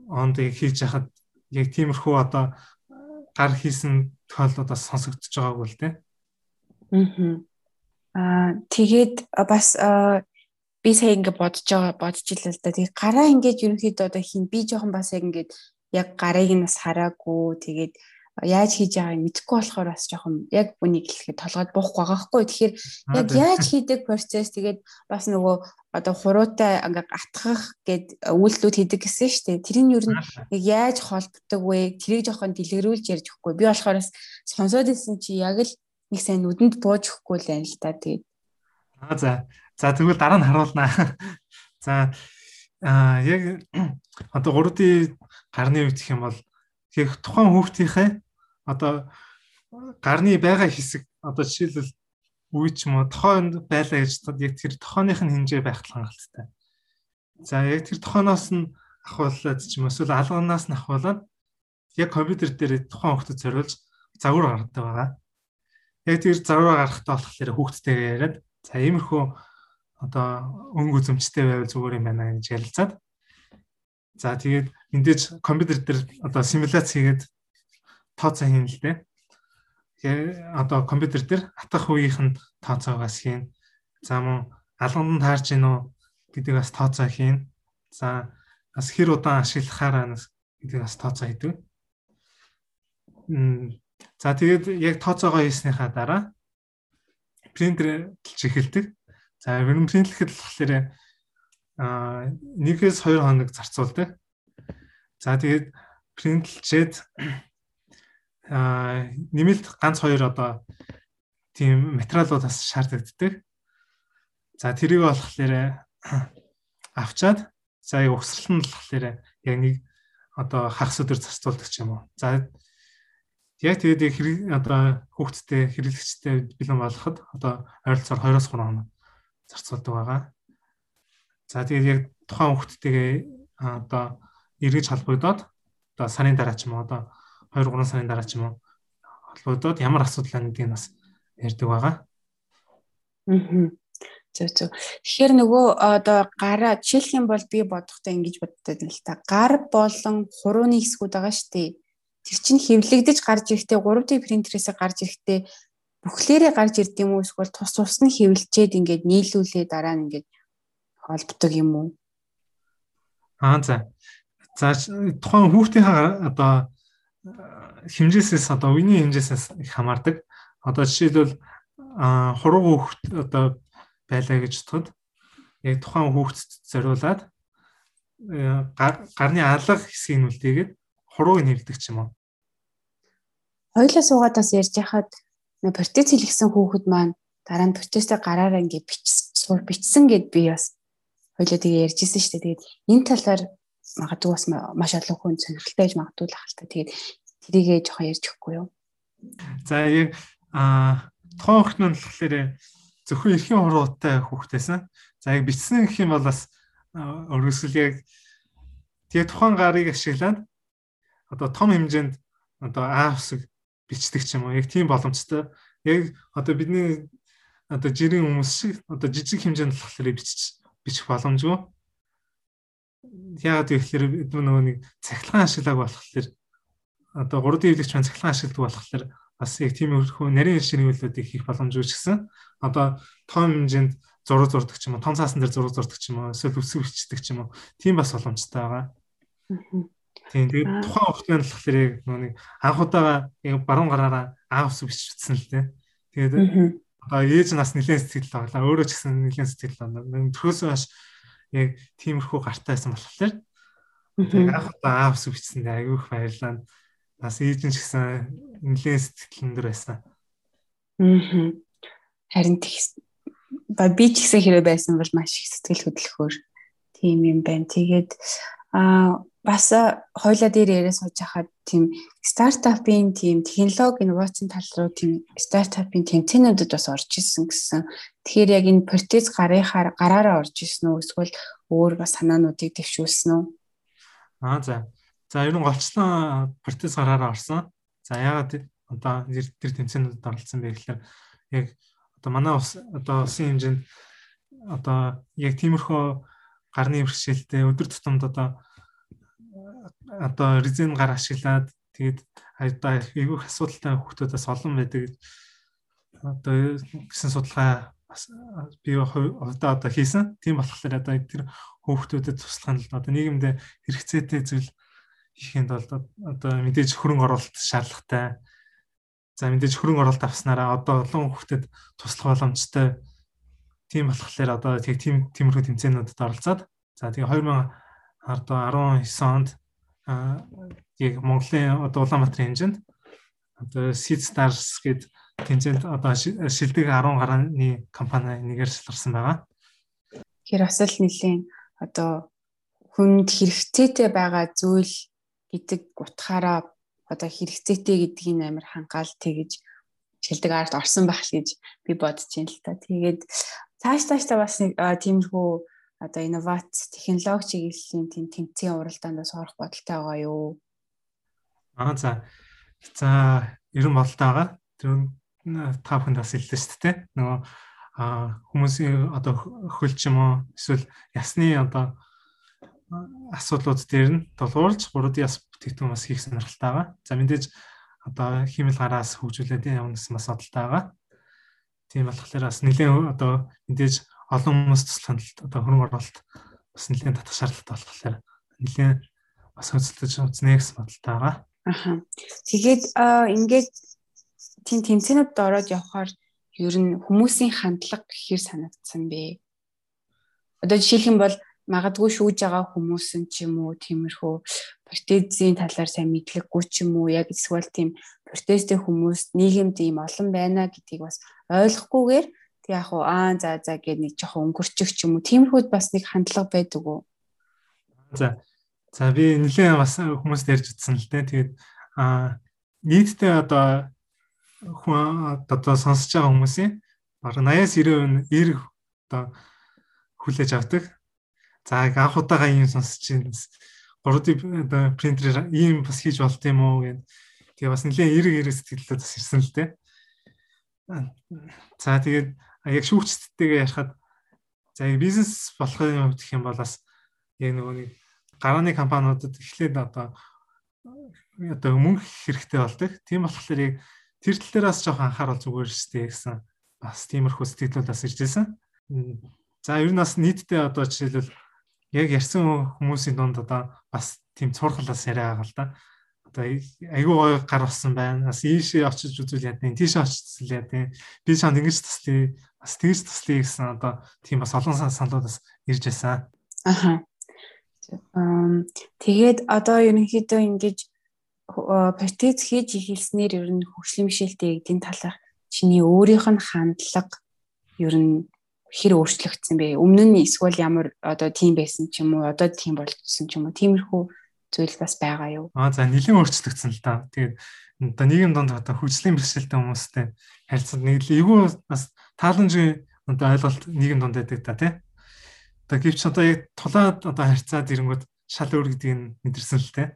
онд яг хийж яхад яг тиймэрхүү одоо гар хийсэн тохиолдлууд бас сонсогдож байгаагүй л дээ. Аа тэгээд бас би сая ингэ бодож байгаа бодож илээ л да. Тэгээд гараа ингэж ерөнхийдөө одоо хин би жоохон бас яг ингэж яг гарыг нь бас хараагүй тэгээд яаж хийж байгааг мэдэхгүй болохоор бас жоохон яг бүнийг хэлэхэд толгойд буухгүй байгаа хгүй. Тэгэхээр яг яаж хийдэг процесс тэгээд бас нөгөө одоо хуруутай ингээ атгах гэд үйлдэлүүд хийдэг гэсэн шүү дээ. Тэр нь юу нь яг яаж холбогддог вэ? Тэрийг жоохон дэлгэрүүлж ярьж өгөхгүй. Би болохоор бас сонсоод исэн чи яг л нэг сайн нүдэнд бууж өгөхгүй л байна л да. Тэгээд Аа за. За тэгвэл дараа нь харуулнаа. За аа яг одоо 3D гарны үед гэх юм бол яг тухайн хүүхдийнхээ одоо гарны байгаа хэсэг одоо жишээлбэл үе ч юм уу тохоонд байлаа гэж тод яг тэр тохооных нь хэмжээ байх хангалттай. За яг тэр тохооноос нь ахуулаад ч юм уу эсвэл алганаас нь ахуулаад яг компьютер дээр тухайн хүүхдэд зориулж загвар гаргадаг байгаа. Яг тэр загвар гаргахтаа болохоор хүүхдтэйгээ яриад за иймэрхүү одоо өнгө үзэмжтэй байвал зүгээр юм байна гэж ярилцаад за тэгээд мэдээж компьютер дээр одоо симуляц хийгээд тооцоо хийн л дээ. Тэгээ одоо компьютер дээр атгах үеийнх нь тооцоогоос хийн. За мөн алганд таарч гин үү гэдэг бас тооцоо хийн. За бас хэр удаан ашиглахаараа гэдэг бас тооцоо хийдэг. За тэгээд яг тооцоогоо хийснийхаа дараа принтер тэлж эхэлдэг. За принтлэхэд болохоор аа 1-2 хоног зарцуулдаг. За тэгээд принтлчээд аа нэмэлт ганц хоёр одоо тийм материалууд бас шаардлагаддаг. За тэрийг болохоор авчаад за яг угсрал нь болохоор яг нэг одоо хагас өдөр зарцуулдаг ч юм уу. За яг тэгээд хэрэг одоо хүүхдтэй хэрэглэгчтэй бэлэн болгоход одоо ойролцоогоор 2-3 хоног зарцуулдаг байгаа. За тэгээд яг тухайн хүүхдтэйгээ одоо эргэж холбогдоод одоо сарын дараа ч юм уу одоо 2 3 сарын дараа ч юм уу холбогдоод ямар асуудал байна гэдгийг бас ярьдаг байгаа. Аа. Зөв зөв. Тэгэхээр нөгөө одоо гараа жишээлх юм бол би бодохдоо ингэж боддог л та. Гар болон хурууны хэсгүүд байгаа шүү дээ. Тэр чинь хэвлэгдэж гарч ирэхдээ 3D принтерээс гарч ирэхдээ бүхлээрээ гарч ирд юм уу эсвэл тус тус нь хэвлэлчээд ингээд нийлүүлээ дараа нь ингээд холбдог юм уу? Аа за. За тухайн хүүхдийн одоо хэмжээсээс одоо үений хэмжээсээс их хамаардаг. Одоо жишээлбэл хуруу хүүхд одоо байлаа гэж бодоход яг тухайн хүүхдэд зориулаад э, гарны алга хэсгийг нь үлдээгээд хурууг нь хэвлдэг ч юм уу. Хоёлаа суугаад бас ярьж яхад протез хийлгсэн хүүхэд маань дараа нь протезтэй гараараа ингээд бичсэн бичсэн гэд би бас хоёлаа тэгээ ярьжсэн шүү дээ. Тэгээд энэ талаар магадгүй бас маш олон хүн сонирхолтой гэж магадгүй л ахalta. Тэгээд тэрийгээ жоохон ярьж өгөхгүй юу? За яг а тухайн хүүхд нь болохоор зөвхөн эрхийн хуруутай хүүхдээсэн. За яг бичсэн гэх юм бол бас өргөсөл яг тэгээ тухайн гарыг ашиглаад одоо том хэмжээнд одоо А хэсэг бичдэг ч юм уу яг тийм боломжтой. Яг одоо бидний одоо жирийн хүмүүс шиг одоо жижиг хэмжээнд болохоор бичиж бичих боломжгүй. Яагаад гэвэл нөгөө нэг цахилгаан ашиглааг болохоор одоо 3D хэвлэгч маань цахилгаан ашигладаг болохоор бас яг тийм өрхөө нарийн ширхүүлүүдийг хийх боломжгүй ч гэсэн одоо том хэмжээнд зураг зурдаг ч юм уу, том цаасан дээр зураг зурдаг ч юм уу, эсвэл үсэг бичдэг ч юм уу, тийм бас боломжтой байгаа. Тийм тэгээд тухайн хугацаанд болохоор яг нэг анх удаага яг баруун гараараа аа үсэг бичсэн л дээ. Тэгээд одоо ээж нас нэлээд сэтгэл авлаа. Өөрөө ч гэсэн нэлээд сэтгэл авлаа. Төрөөс хойш яг тиймэрхүү гартайсан болохоор тэгээд анх удаа аа үсэг бичсэндээ айгүйх баярлалаа бас ээжэн ч гэсэн нэлээд сэтгэлэн дээр байсан. Аа. Харин тэгс ба би ч гэсэн хэрэг байсан бол маш их сэтгэл хөдлөхөөр тийм юм байна. Тэгээд аа бас хойлоо дээр яриа сууж хахад тийм стартапын тийм технологи инновацийн тал руу тийм стартапын тэмцээнүүдэд бас орж исэн гэсэн Тэгэхээр яг энэ протез гарынхаар гараараа орж исэн үү эсвэл өөр бас санаануудыг дэвшүүлсэн үү? Аа за. За ер нь голчлон протез гараараа орсон. За ягаад одоо тэр тэмцээнүүдэд оролцсон бэ гэхээр яг одоо манай ус одоо усын хэмжээнд одоо яг тиймэрхүү гарны бэрхшээлтэй өдөр тутамд одоо одоо резин гар ашиглаад тэгээд одоо эвгүйх асуудалтай хүүхдүүдээс олон байдаг одоо гэсэн судалгаа би одоо одоо хийсэн. Тийм болохоор одоо тэр хүүхдүүдэд туслах нь одоо нийгэмд хэрэгцээтэй зүйл хийхэд бол одоо мэдээж хөрөнгө оруулалт шаардлагатай. За мэдээж хөрөнгө оруулалт авснараа одоо олон хүүхдэд туслах боломжтой. Тийм болохоор одоо тийм тиймэрхүү тэмцээнүүдэд оролцоод за тэгээ 2019 онд яг Монголын одоо Улаанбаатарын хэмжээнд одоо Seed Stars гэдэг тэмцээнд одоо шилдэг 10 гарааны компани нэгээр шалгарсан байгаа. Тэгэхээр бас л нэлийн одоо хүнд хэрэгцээтэй байгаа зүйл гэдэг утгаараа одоо хэрэгцээтэй гэдгийг амар хангаал тэгэж шилдэг арт орсон байх гэж би бодож байна л та. Тэгээд цааш цаашдаа бас нэг тиймэрхүү одоо инновац технологи чиглэлийн тийм тэмцээн уралдаанд бас орох бодолтой байгаа юу? Аа за. За, ерөн болтой байгаа. Тэр та бүхэнд бас хэллээ шүү дээ. Нөгөө хүмүүсийн одоо хөлч юм уу эсвэл ясны одоо асуудлууд дээр нь тулгуурлаж 3D яс бүтээгдэхүүн бас хийх сонирхолтой байгаа. За мэдээж одоо химэл гараас хөгжүүлээд явна гэсэн бас бодолтой байгаа. Тийм болохоор бас нэлээд одоо мэдээж олон хүмүүс туслахын тулд одоо хөрөнгө оруулалт бас нэлээд татах шаардлагатай болохоор нэлээд бас хөдөлж үзнэ гэсэн бодолтой байгаа. Аха. Тэгээд ингээд тийм тэмцээнүүдэд ороод явхаар ер нь хүмүүсийн хандлага гэхээр санагдсан бэ. Одоо жишээлх юм бол магадгүй шүүж байгаа хүмүүс нь ч юм уу тиймэрхүү протезийн талаар сайн мэдлэггүй ч юм уу яг эсвэл тийм протезтэй хүмүүс нийгэмд ийм олон байна гэдгийг бас ойлгохгүйгээр тэг яг уу аа за за гэдэг нэг жоохон өнгөрчих ч юм уу тиймэрхүүд бас нэг хандлага байдаг уу за за би нэлээд бас хүмүүст ярьж утсан л дээ тэгээд аа нийтдээ одоо хүн одоо сонсож байгаа хүмүүсийн бараг 80-аас 90% эрг одоо хүлээж авдаг. За анх удаага ийм сонсож байна. 3D одоо принтерээр ийм бас хийж болт юм уу гэд. Тэгээ бас нэлээд эрг эрг сэтгэлдээ бас ирсэн л дээ. За тэгээд яг шүүгчдтэйгээ ярихад за бизнес болохын хувьд гэх юм бол бас яг нөгөө нэг гарааны компаниудад эхлээд одоо одоо мөнгө хэрэгтэй болдог. Тийм болохоор яг тэр тал дээр бас жоохон анхаарал зүгээр дээ гэсэн бас тиймэрхүү сэтгэлүүд бас ирж байсан. За ер нь бас нийтдээ одоо жишээлбэл яг ярьсан хүмүүсийн дунд одоо бас тийм цурхлаас яриа байгаа л да. Одоо айгүй гой гар болсон байна. Бас ийшээ очиж үзүүл яа тийм тийшээ очиж үзүүл яа тийм би чанд ингэж туслая бас тэгж туслая гэсэн одоо тийм бас олон саналууд бас ирж байсан. Аха. Тэгээд одоо ерөнхийдөө ингэж протез хийж ихэлснээр ер нь хөгжлийн бишэлтэй эдийн талах чиний өөрийнх нь хандлага ер нь хэр өөрчлөгдсөн бэ? Өмнө нь эсвэл ямар одоо тийм байсан ч юм уу, одоо тийм болчихсон ч юм уу. Тиймэрхүү зүйл бас байгаа юу? Аа за нэлийн өөрчлөгдсөн л та. Тэгээд одоо нийгэм донд одоо хөгжлийн бэрхшээлтэй хүмүүстэй харилцаад нэг л эйгүү бас тааламжийн одоо ойлголт нийгэм донд байдаг та тий. Одоо гэвч одоо яг тулаад одоо харьцаад ирэнгүүт шал өөр гэдгийг мэдэрсэн л тий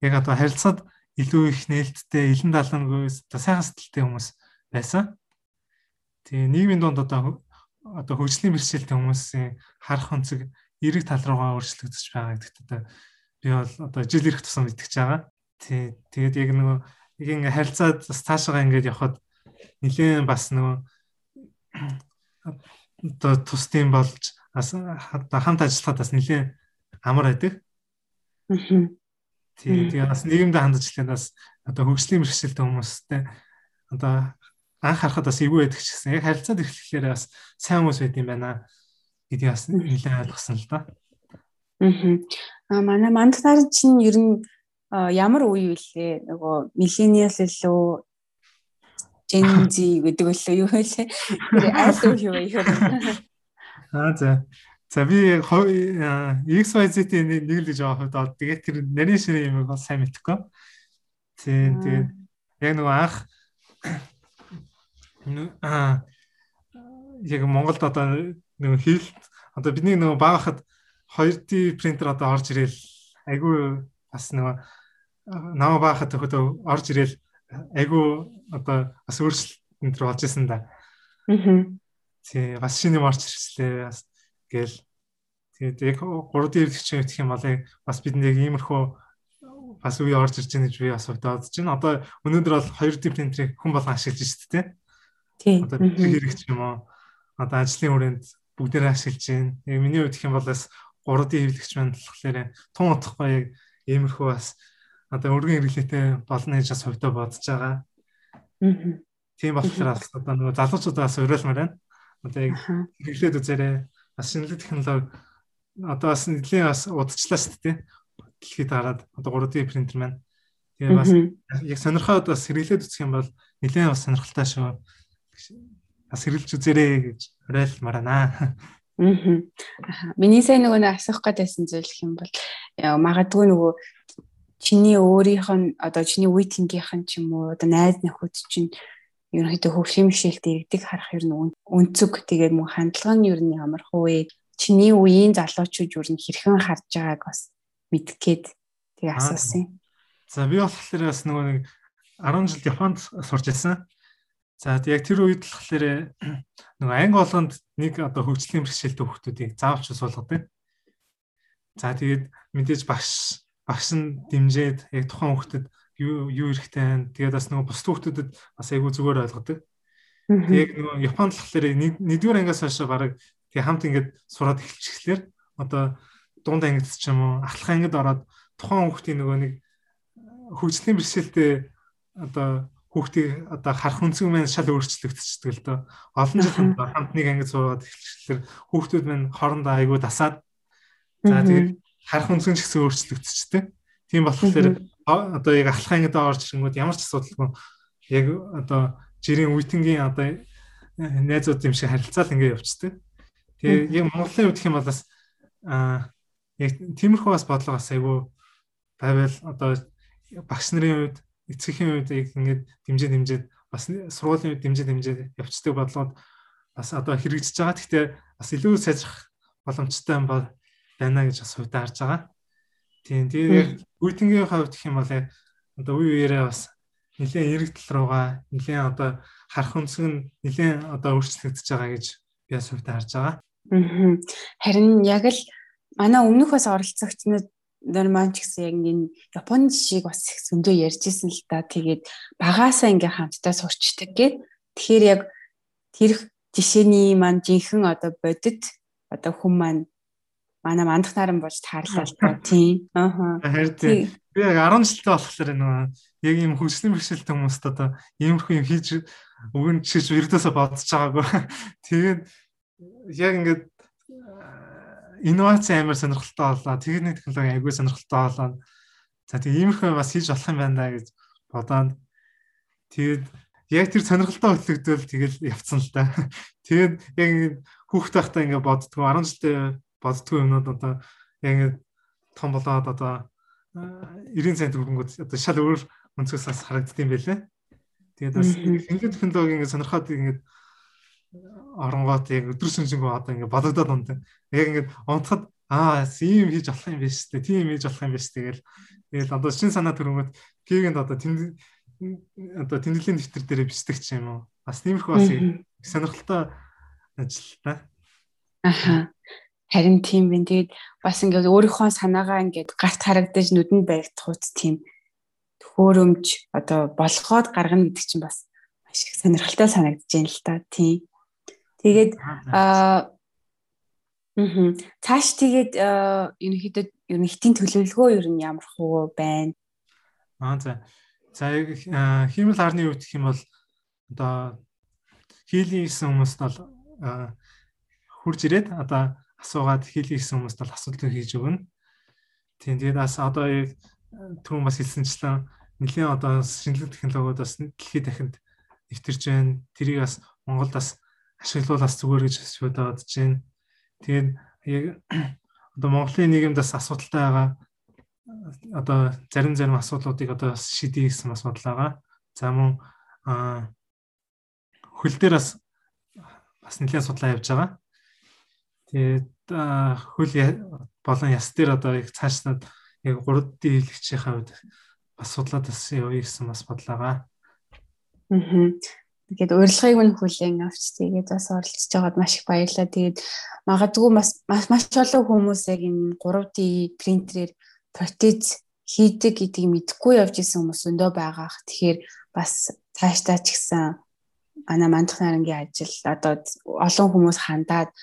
яг одоо харилцаад илүү их нээлттэй, илэн далангүй одоо сайхан сэтгэлтэй хүмүүс байсан. Тэгээ нийгмийн донд одоо одоо хөгжлийн бэрхшээлтэй хүмүүсийн харах өнцөг эрэг тал руугаа өөрчлөгдөж байгаа гэдэгт одоо би бол одоо жил ирэх тусам итгэж байгаа. Тий. Тэгээд яг нөгөө яг ингээ харилцаад бас цаашаа ингээд явхад нэлээд бас нөгөө одоо тусдын болж хамт ажиллахад бас нэлээд амар байдаг. Аа. Тий, тэгээ бас нийгэмд хандаж хэлээд бас одоо хөгжлийн бэрхшээлтэй хүмүүстэй одоо анх харахад бас эвгүй байдаг ч гэсэн яг харилцаад эхлэхээр бас сайн хүмүүс байд юм байна гэдгийг бас нэлээд ойлгосон л да. Аа. Манай мандтаар чинь ер нь ямар үе вүлээ нөгөө миллениал илүү Gen Z гэдэг үлээ юу вэ? Тэр аль үе вэ? Аа за. За би XYZ-ийн нэг л гэж авах хувьд тэгээд тэр нарийн ширээ юм бол сайн мэдэхгүй. Тийм тэгээд яг нөгөө анх аа яг Монголд одоо нэг хийлт одоо бидний нөгөө багахад 2D принтер одоо орж ирээл айгүй бас нөгөө намаа багахад төхөд орж ирээл айгүй одоо бас өөрчлөлт энэ болж исэн да. Аа. Тий бас шинэ орж ирчихлээ бас гээл тэгээд яг 3D хэрэгч гэх юм бол бас бидэнд яг иймэрхүү бас үе орж ирж байгаа гэж би бас бодож байна. Одоо өнөөдөр бол 2D принтерийг хүн болгон ашиглаж шүү дээ. Тий. Одоо хэрэгч юм уу? Одоо ажлын хүрээнд бүгдээр ашиглаж байна. Яг миний хувьд гэх юм бол бас 3D хэвлэгч маань болохоор тун утахгүй яг иймэрхүү бас одоо өргөн хэрэглээтэй болно гэж бас хувьдаа бодож байгаа. Аа. Тийм болохоор бас одоо нөгөө залуучуудаас уриалмаар байна. Одоо яг хэрэглээд үзээрэй. Бас шинэлэг технологи одоо бас нэлийн бас удажлаа шүү дээ. Дэлхийд гараад одоо 3D принтер маань. Тэгээ бас яг сонирхоод бас хэрэглээд үзэх юм бол нэлээд бас сонирхолтой шүү. Бас хэрэглэж үзээрэй гэж уриалмаар байна. Аа. Миний сайн нөгөө асуух гэдсэн зүйл юм бол магадгүй нөгөө чиний өөрийнх нь одоо чиний үе тэнгийнх нь ч юм уу одоо найз нөхөд чинь ерөнхийдөө хөгжлийн бишэлт иргэдэг харах ер нь өнцөг тэгээд мөн хандлага нь ер нь ямар хувэ чиний үеийн залуучууд ер нь хэрхэн харж байгааг бас мэдэх гээд тэгээ асуусан. За би болохоор бас нөгөө нэг 10 жил Японд сурч ирсэн. За яг тэр үед л болохоор нөгөө анги болгонд нэг одоо хөгжлийн бэрхшээлтэй хүүхдүүдийг заавч суулгадаг. За тэгээд мэдээж багш багш нь дэмжиж яг тухайн хүүхдэд юу юу хэрэгтэй байна. Тэгээд бас нөгөө бус хүүхдэд бас айгүй зүгээр ойлгодог. Тэгээд нөгөө Японд болохоор нэгдүгээр ангиас хойш бараг тэг хамт ингээд сураад эхэлчихлээр одоо дунд ангид ч юм уу ахлах ангид ороод тухайн хүүхдийн нөгөө нэг хөгжлийн бэрхшээлтэй одоо хүүхдийг одоо харах үнцэн маань шал өөрчлөгдчихдөг л доо. Олон жил хамт нэг ангид суугаад эхэлчихлээр хүүхдүүд маань хоорондоо айгүй дасаад за тэгээд харах үнцэн ч гэсэн өөрчлөгдчихтэй. Тийм болохоор одоо яг ахлах ангид орж ирэнгүүт ямар ч асуудалгүй яг одоо жирийн үйтэнгийн одоо найзууд юм шиг харилцаал ингэ явцдаг. Тэгээ яг Монголын хувьд гэх юм бол бас аа яг тиймэрхүү бас бодлого бас айгүй байвал одоо багш нарын хувьд эцгийн хувьд яг ингэж дэмжээ дэмжээд бас сургуулийн хувьд дэмжээ дэмжээд явцдаг бодлогод бас одоо хэрэгжиж байгаа. Гэхдээ бас илүү сайжрах боломжтой юм бол байна гэж бас хувьдаа харж байгаа. Тийм. Тэгээд үеийнгийн хувьд гэх юм бол одоо үе үеэрээ бас нэгэн эрэгдэл руугаа нэгэн одоо харах өнцөг нь нэгэн одоо өөрчлөгдөж байгаа гэж би бас хувьдаа харж байгаа. Харин яг л манай өмнөх бас оролцогчнод нар маань ч гэсэн яг энэ Японы жишээг бас их зөндөө ярьжсэн л да. Тэгээд багаасаа ингээ хамтдаа сурчдаг гэд. Тэгэхээр яг тэр жишээний маань жинхэнэ одоо бодит одоо хүн маань манай мандах наран болж таарлаа тийм. Аа. Харин би яг 10 жилтэй болохоор нөгөө яг ийм хөгжлийн бэрхшээлтэй хүмүүст одоо иймэрхүү юм хийж өгөн чиж ердөөсө бодож байгаагүй. Тэгээд яг ингээд инновац амар сонирхолтой болоо. Техник технологи айгүй сонирхолтой болоо. За тэг иймэрхүү бас хийж болох юм байна да гэж бодоод тэгээд яг тэр сонирхолтой хөтлөгдөөл тэгэл явцсан л та. Тэгээд яг хүүхд байхдаа ингээд боддгоо 10 жилдээ боддгоо юмнууд одоо яг том болоод одоо 90 цент хөрөнгөд одоо шал өөр өнцгөөс бас харагддсан байлээ. Тэгээд бас ингээд технологи ингээд сонирхоод ингээд оронгоот яг өдөр сүнжэнгөө одоо ингээд бодогдоод унтаа. Яг ингээд унтахад аа ийм хийж болох юм биш үү? Тийм хийж болох юм биш тэгэл. Тэгэл одоо шин санаа төрөнгөд гигэнд одоо тэнд одоо тэмдэглэлийн дэвтэр дээр бичдэг ч юм уу. Бас тиймэрхүү бас сонирхолтой ажил та. Аха. Харин тийм байна. Тэгээд бас ингээд өөрийнхөө санаагаа ингээд гарт харагдаж нүдэнд баригдах үст тийм төхөөрөмж одоо болгоод гаргана гэдэг чинь бас маш их сонирхолтой санагдаж байна л та. Тийм. Тэгээд аа Мм. Цааш тэгээд ерөнхийдөө ер нь хитийн төлөвлөгөө ер нь ямар хөө байна? Аа за. За хиймэл харны үед гэх юм бол одоо хийлийн гэсэн хүмүүст бол хурж ирээд одоо асуугаад гэсэн хүмүүст бол асуултыг хийж өгнө. Тийм тэгээд бас одоо түрүүн бас хэлсэнчлэн нэлийн одоо шинжлэх технологиуд бас дэлхийд дахинд нэвтэрж байна. Тэрийг бас Монголд бас ашиглуулаас зүгээр гэж бодож байна. Тэгээд яг одоо Монголын нийгэмд бас асуудалтай байгаа одоо зарим зарим асуудлуудыг одоо шийдэе гэсэн бас бодол байгаа. За мөн хөл дээр бас бас нэлээд судлаа явж байгаа. Тэгээд хөл болон яс дээр одоо яг цаашлаад яг 3D хэлэгчийн хувьд бас судлаад бас явъя гэсэн бас бодлоо. Аа. Тэгээд урилгыг нь хүлээн авч тэгээд бас оролцож байгаад маш их баярлалаа. Тэгээд магадгүй бас маш олон хүмүүс яг энэ 3D принтерээр протез хийдэг гэдгийг мэдэхгүй явж исэн хүмүүс өндөө байгаах. Тэгэхээр бас цаашдаа ч гэсэн ана мандах нарангийн ажил одоо олон хүмүүс хандаад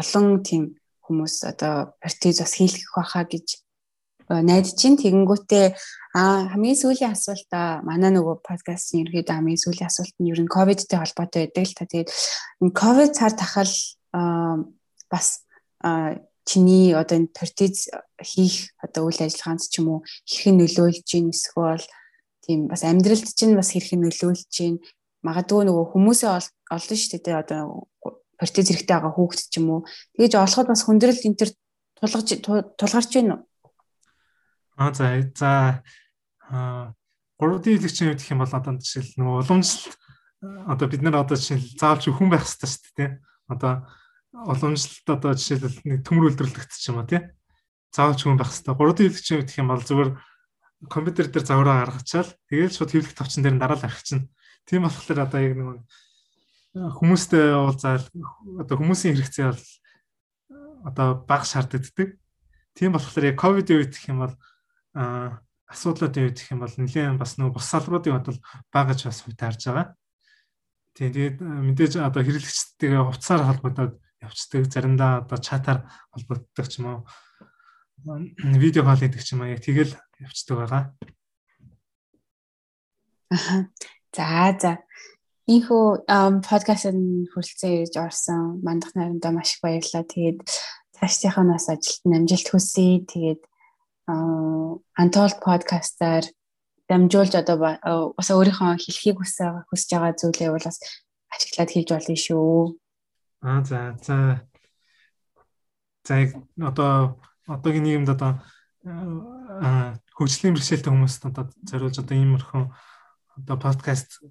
олон тийм хүмүүс одоо протез бас хийлгэх байхаа гэж Э, найдаж чинь тэгэнгүүтээ а хамгийн сүүлийн асуулт а манай нөгөө подкастын ерөөдөө хамгийн сүүлийн асуулт нь ер нь ковидтэй холбоотой байдаг л та. Тэгээд ковид цаар тахал бас чиний одоо энэ протез хийх одоо үйл ажиллагаанд ч юм уу хэрхэн нөлөөлж гин эсвэл тийм бас амьдралд чинь бас хэрхэн нөлөөлж гин магадгүй нөгөө хүмүүсээ олдон шүү дээ одоо протез хэрэгтэй байгаа хүүхэд ч юм уу тэгэж олоход бас хүндрэл энэ төр тулгарч тулгарч байна уу Аа за за а 3D хэлэгчийн үед гэх юм бол одоо жишээл нөгөө уламжлалт одоо бид нар одоо жишээл заавал ч хүн байх хэрэгтэй шүү дээ тий. Одоо уламжлалт одоо жишээл нэг төмөр үйлдвэрлэгдэж юм а тий. Заавал ч хүн байх хэрэгтэй. 3D хэлэгчийн үед гэх юм бол зүгээр компьютер дээр загвараа гаргачаал тэгээд шууд хэвлэх тавчин дээр дараал арих чинь. Тийм болохоор одоо яг нэг хүмүүстэй уулзаал одоо хүмүүсийн хэрэгцээ бол одоо бага шаарддаг. Тийм болохоор яг ковид үед гэх юм бол асуудлууд явж их юм бол нэлээд бас нөгөө бус салбаруудын бодол багаж бас хувьтай харж байгаа. Тийм тэгээд мэдээж одоо хэрэглэгчтэйгээ хувцсаар холбогдоод явцдаг заримдаа одоо чатаар холбогддог ч юм уу видео кол хийдэг ч юм аа яг тэгэл явцдаг байгаа. Аха. За за. Инхүү подкастт хүрэлцэн ирж орсон мандах найрамдаа маш их баярлалаа. Тэгээд цаашдынхаа нас ажилд амжилт хүсье. Тэгээд Untold podcast-аар дамжуулж одоо бас өөрийнхөө хэлхийг хүсэж байгаа зүйлээ бол бас ашиглаад хэлж болно шүү. Аа за за. За одоо одоогийн нийгэмд одоо хөгжлийн бэрхшээлтэй хүмүүст одоо зориулж одоо иймэрхүү одоо подкаст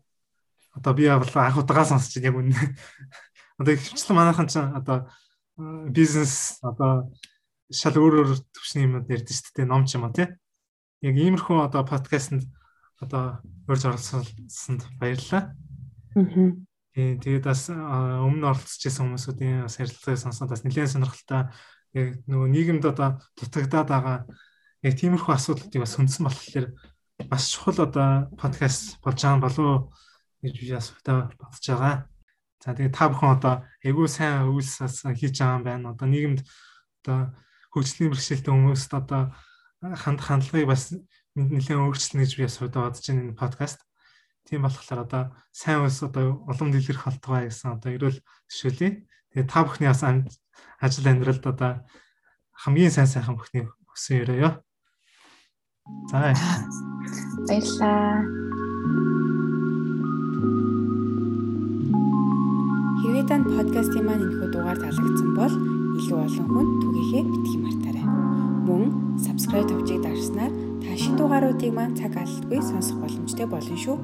одоо би анх удагаа сонсч яг үнэ. Одоо хөвчлэн манайхан ч одоо бизнес одоо шал өөр өөр төвшний юмуд ярьдэн шүү дээ ном ч юм уу тий. Яг иймэрхүү одоо подкастэнд одоо урьж оролцсонд баярлалаа. Аа. Тэгээд бас өмнө оролцож байсан хүмүүсүүдийн бас ярилцлагыг сонсоод бас нэлээд сонирхолтой яг нөгөө нийгэмд одоо дутагдаад байгаа яг тиймэрхүү асуудлуудыг бас хүндсэн болохоор бас чухал одоо подкаст болж байгаа болов гэж би бас бодож байгаа. За тэгээд та бүхэн одоо эйгүү сайн үйлс хийж байгаа юм байна. Одоо нийгэмд одоо хөгжлийн бэрхшээлтэй хүмүүст одоо ханд хандлагыг бас нэлээд өөрчлөнө гэж би бас бодож байна энэ подкаст. Тийм болохоор одоо сайн ус одоо улам дэлгэрэх болтугай гэсэн одоо эрүүл төшөөлье. Тэгээ та бүхний бас ажил амьдралд одоо хамгийн сайн сайхан бүхний өсөн өрөөё. За баярлаа. Тань подкастын маань энэхүү дугаар таалагдсан бол илүү олон хүнд түгээхээ битгий мартаарай. Мөн subscribe товчийг дарснаар та шинэ дугааруудыг маань цаг алдалгүй сонсох боломжтой болно шүү.